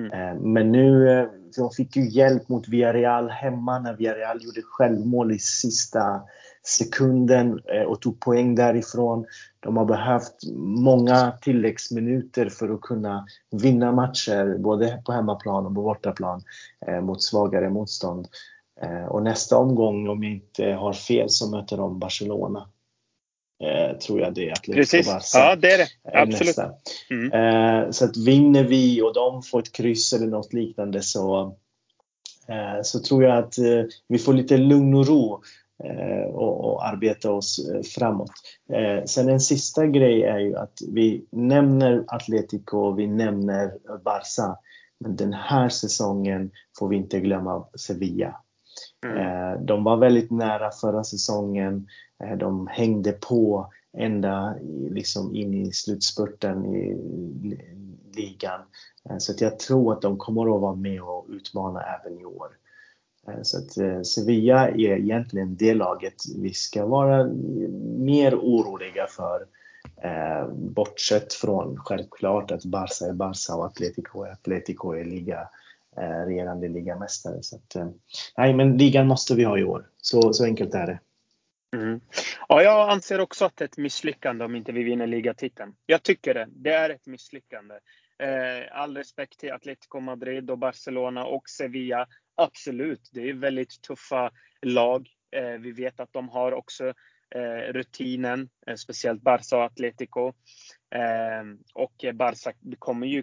Mm. Men nu de fick ju hjälp mot Villarreal hemma när Villarreal gjorde självmål i sista sekunden eh, och tog poäng därifrån. De har behövt många tilläggsminuter för att kunna vinna matcher både på hemmaplan och på bortaplan eh, mot svagare motstånd. Eh, och nästa omgång, om jag inte har fel, så möter de Barcelona. Eh, tror jag det är Atletico Precis. Barca. Ja, det är det. Absolut. Mm. Eh, så att vinner vi och de får ett kryss eller något liknande så, eh, så tror jag att eh, vi får lite lugn och ro eh, och, och, arbeta oss framåt. sen en sista grej är ju att vi nämner Atletico och vi nämner Barca. Men den här säsongen får vi inte glömma Sevilla. Mm. Eh, de var väldigt nära förra säsongen. Eh, de hängde på ända liksom in i slutspurten i ligan. Eh, så att jag tror att de kommer att vara med och utmana även i år. Eh, så att Sevilla är egentligen det laget vi ska vara mer oroliga för. bortsett från självklart att Barca är Barca och Atletico är Atletico är liga, Eh, regerande ligamästare. Så att, eh, nej, men ligan måste vi ha i år. Så, så enkelt är det. Mm. Ja, jag anser också att det är ett misslyckande om inte vi vinner ligatiteln. Jag tycker det. Det är ett misslyckande. Eh, all respekt till Atletico Madrid och Barcelona och Sevilla. Absolut, det är väldigt tuffa lag. Vi vet att de har också rutinen, speciellt Barca och Atletico. Och Barca kommer ju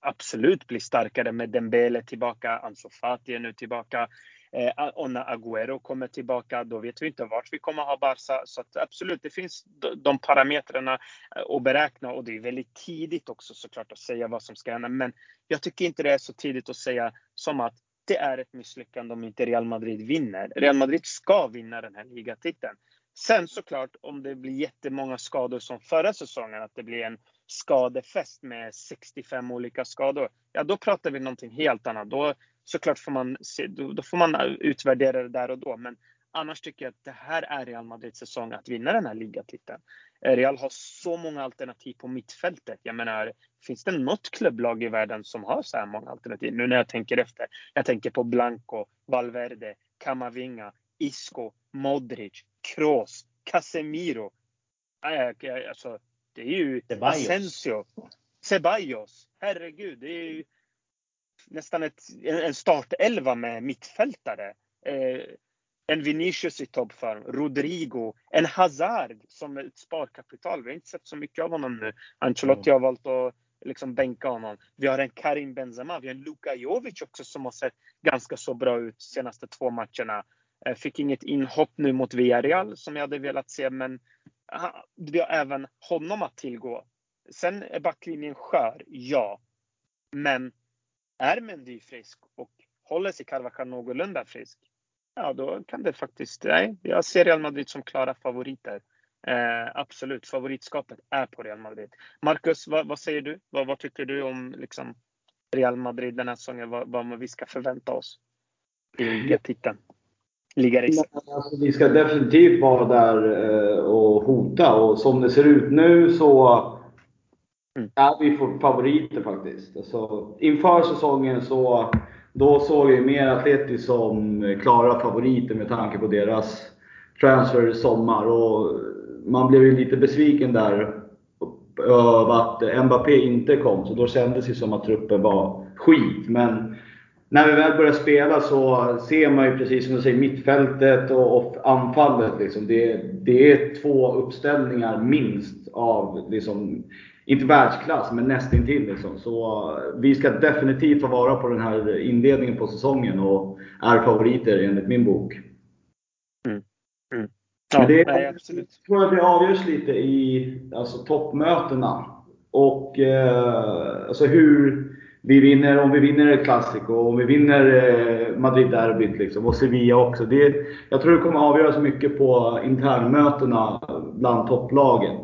absolut bli starkare med Dembele tillbaka, Ansu Fati är nu tillbaka. Eh, och när Agüero kommer tillbaka, då vet vi inte vart vi kommer ha Barca. Så absolut, det finns de parametrarna eh, att beräkna och det är väldigt tidigt också såklart att säga vad som ska hända. Men jag tycker inte det är så tidigt att säga som att det är ett misslyckande om inte Real Madrid vinner. Real Madrid ska vinna den här ligatiteln. Sen såklart om det blir jättemånga skador som förra säsongen, att det blir en skadefest med 65 olika skador. Ja, då pratar vi någonting helt annat. Då såklart får man, se, då, då får man utvärdera det där och då. Men annars tycker jag att det här är Real Madrids säsong att vinna den här ligatiteln. Eh, Real har så många alternativ på mittfältet. Jag menar, finns det något klubblag i världen som har så här många alternativ? Nu när jag tänker efter. Jag tänker på Blanco, Valverde, Camavinga, Isco, Modric, Kroos, Casemiro. Alltså, det är ju Ceballos. Asensio. Ceballos. Herregud, det är ju nästan ett, en startelva med mittfältare. Eh, en Vinicius i toppform, Rodrigo, en Hazard som ett sparkapital. Vi har inte sett så mycket av honom nu. Ancelotti har valt att liksom bänka honom. Vi har en Karim Benzema, vi har en Luka Jovic också som har sett ganska så bra ut de senaste två matcherna. Eh, fick inget inhopp nu mot Villarreal som jag hade velat se, men vi har även honom att tillgå. Sen är backlinjen skör, ja. Men är Mendy frisk och håller sig Carvajal någorlunda frisk, ja då kan det faktiskt, nej, jag ser Real Madrid som klara favoriter. Eh, absolut, favoritskapet är på Real Madrid. Marcus, vad, vad säger du? Vad, vad, tycker du om liksom, Real Madrid den här säsongen? Vad, vad vi ska förvänta oss i ligatiteln? Alltså, vi ska definitivt vara där eh, och hota och som det ser ut nu så mm. är vi favoriter faktiskt. Alltså, inför säsongen så då såg vi mer Atletis som klara favoriter med tanke på deras transfer i sommar. Och man blev ju lite besviken där över att Mbappé inte kom, så då kändes det som att truppen var skit. Men när vi väl börjar spela så ser man ju precis som du säger mittfältet och, och anfallet. Liksom. Det, det, är två uppställningar minst av, liksom, inte världsklass, men nästintill. Liksom. Så vi ska definitivt ta vara på den här inledningen på säsongen och är favoriter enligt min bok. Mm. Mm. Ja, det, nej, absolut. Jag tror att det avgörs lite i alltså, toppmötena. Och eh, alltså hur vi vinner, om vi vinner ett Clasico, om vi vinner eh, Madrid-derbyt liksom, och Sevilla också. Det, jag tror det kommer avgöras mycket på internmötena bland topplagen.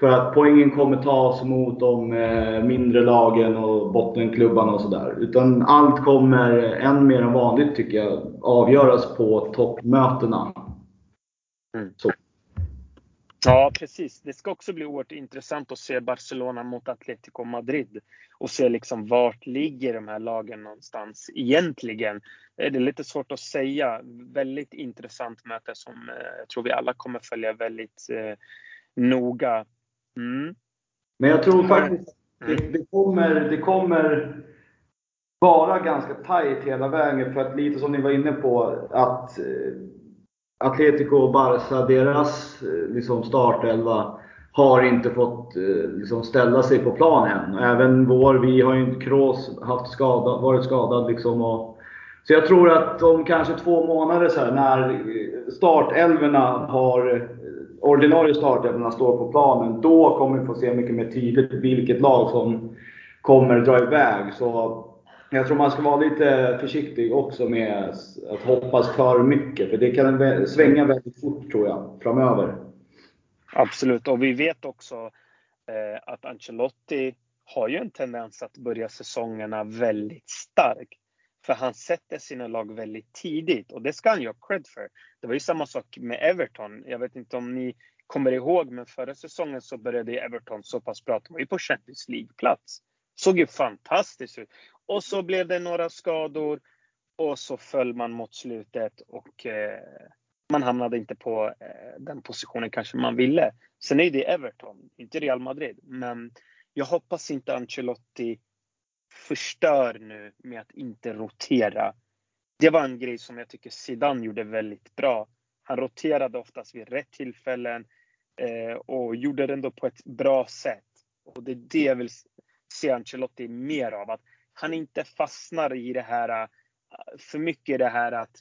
För att poängen kommer tas mot de eh, mindre lagen och bottenklubbarna och sådär. Utan allt kommer, än mer än vanligt tycker jag, avgöras på toppmötena. Mm. Så. Ja, precis. Det ska också bli oerhört intressant att se Barcelona mot Atletico Madrid och se liksom vart ligger de här lagen någonstans egentligen. Det är lite svårt att säga. Väldigt intressant möte som eh, jag tror vi alla kommer följa väldigt eh, noga. Mm. Men jag tror faktiskt mm. det, det, kommer, det kommer vara ganska tajt hela vägen. För att lite som ni var inne på, att eh, Atletico och Barca, deras eh, liksom startelva har inte fått eh, liksom ställa sig på plan än. Även vår, vi har ju Kroos haft skada, varit skadad. Liksom och, så jag tror att om kanske två månader så här, när eh, startelverna har ordinarie startelverna står på planen, då kommer vi få se mycket mer tydligt vilket lag som kommer dra iväg. Så jag tror man ska vara lite försiktig också med att hoppas för mycket. För det kan svänga väldigt fort tror jag, framöver. Absolut, och vi vet också eh, att Ancelotti har ju en tendens att börja säsongerna väldigt starkt. För han sätter sina lag väldigt tidigt och det ska han ju ha cred för. Det var ju samma sak med Everton. Jag vet inte om ni kommer ihåg, men förra säsongen så började Everton så pass bra att de var ju på Champions League-plats. Såg ju fantastiskt ut. Och så blev det några skador och så föll man mot slutet och eh, man hamnade inte på eh, den positionen kanske man ville. Sen är det Everton, inte Real Madrid. Men jag hoppas inte Ancelotti förstör nu med att inte rotera. Det var en grej som jag tycker Zidane gjorde väldigt bra. Han roterade oftast vid rätt tillfällen eh, och gjorde det ändå på ett bra sätt. Och det är det jag vill se Ancelotti mer av. Att han inte fastnar i det här, äh, för mycket i det här att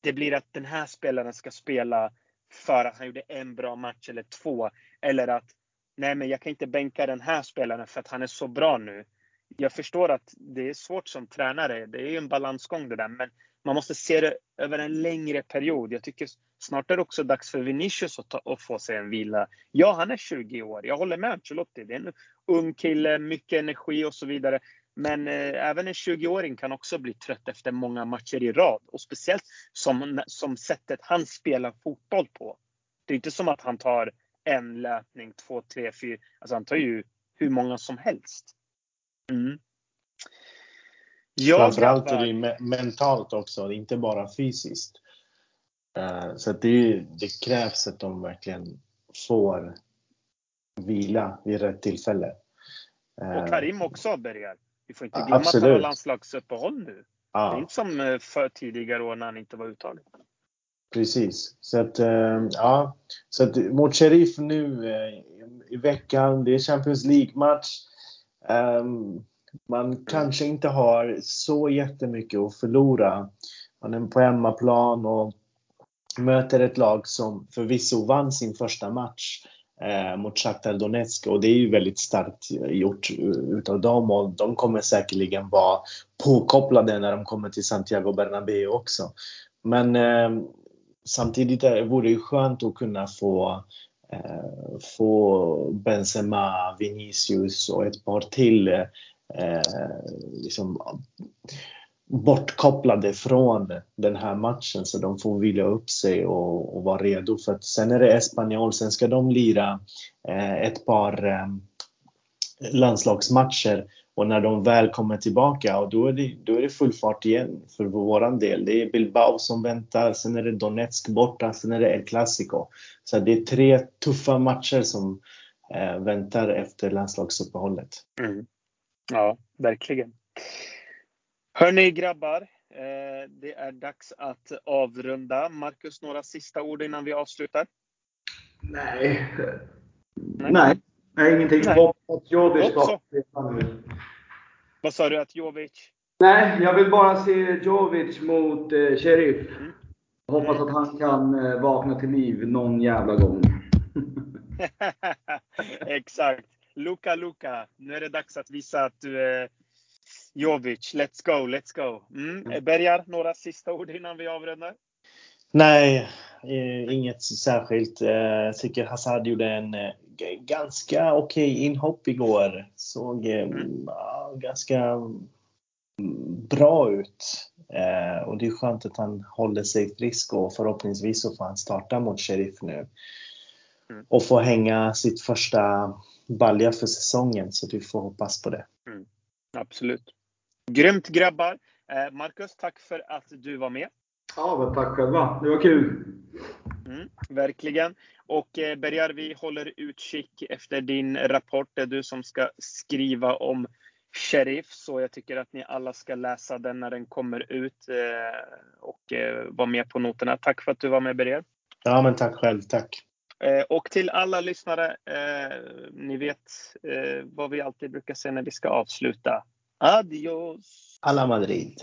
det blir att den här spelaren ska spela för att han gjorde en bra match eller två. Eller att nej, men jag kan inte bänka den här spelaren för att han är så bra nu. Jag förstår att det är svårt som tränare. Det är ju en balansgång det där. Men man måste se det över en längre period. Jag tycker snart är det också dags för Vinicius att, ta, att få sig en vila. Ja, han är 20 år. Jag håller med Ancelotti. Det är en ung kille, mycket energi och så vidare. Men eh, även en 20-åring kan också bli trött efter många matcher i rad. Och speciellt som, som sättet han spelar fotboll på. Det är inte som att han tar en löpning, två, tre, fyra. Alltså han tar ju hur många som helst. Mm. Jag Framförallt är det me mentalt också, inte bara fysiskt. Uh, så det, det, krävs att de verkligen får vila vid rätt tillfälle. Uh, och Karim också börjar. Vi får inte glömma Absolut. att han har landslagsuppehåll nu. Ja. Det är inte som eh, för tidigare år när han inte var uttagen. Precis. Så att, eh, ja. Så att mot Sheriff nu eh, i veckan, det är Champions League-match. Ehm, man kanske inte har så jättemycket att förlora. Man är på hemmaplan och möter ett lag som förvisso vann sin första match eh, mot Shakhtar Donetsk och det är ju väldigt starkt gjort utav dem och de kommer säkerligen vara påkopplade när de kommer till Santiago Bernabéu också. Men eh, samtidigt vore det ju skönt att kunna få Eh, få Benzema, Vinicius och ett par till eh, liksom bortkopplade från den här matchen så de får vila upp sig och, och vara redo. För att sen är det Espanyol, sen ska de lira eh, ett par eh, landslagsmatcher och när de väl kommer tillbaka, och då, är det, då är det full fart igen för våran del. Det är Bilbao som väntar, sen är det Donetsk borta, sen är det El Clasico. Så det är tre tuffa matcher som eh, väntar efter landslagsuppehållet. Mm. Ja, verkligen. Hörni grabbar, eh, det är dags att avrunda. Marcus, några sista ord innan vi avslutar? Nej. Nej. Nej, Nej ingenting. Nej. Hoppas Jovic nu. Vad sa du att Jovic? Nej, jag vill bara se Jovic mot eh, Sheriff. Mm. Hoppas att han kan eh, vakna till liv någon jävla gång. Exakt. Luka, Luka. Nu är det dags att visa att du är Jovic, let's go, let's go. Mm. mm. Bergar, några sista ord innan vi avrundar? Nej, eh, inget särskilt. Jag eh, tycker Hazard gjorde en eh, ganska okej okay inhopp igår. Såg mm. ganska mm, bra ut. Och det är skönt att han håller sig frisk och förhoppningsvis så får han starta mot Sheriff nu. Mm. Och få hänga sitt första balja för säsongen så du får hoppas på det. Mm. Absolut. Grymt grabbar! Eh, Marcus, tack för att du var med. Ja, men tack själva. Det var kul. Mm, verkligen. Och eh, Bergar, vi håller utkik efter din rapport. Det är du som ska skriva om Sheriff. Så jag tycker att ni alla ska läsa den när den kommer ut eh, och eh, vara med på noterna. Tack för att du var med Berger. Ja, men tack själv. Tack. Eh, och till alla lyssnare, ni vet vad vi alltid brukar säga när vi ska avsluta. Adios! Alla Madrid!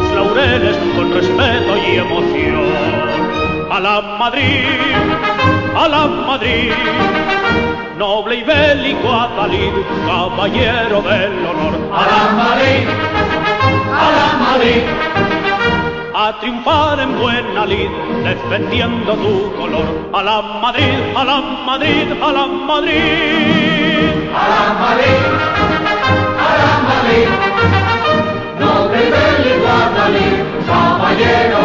con respeto y emoción. A la Madrid, a la Madrid, noble y bélico Atalid, caballero del honor. A la Madrid, a la Madrid, a triunfar en buena lid, defendiendo tu color. A la Madrid, a la Madrid, a la Madrid. A la Madrid, a la Madrid. lleno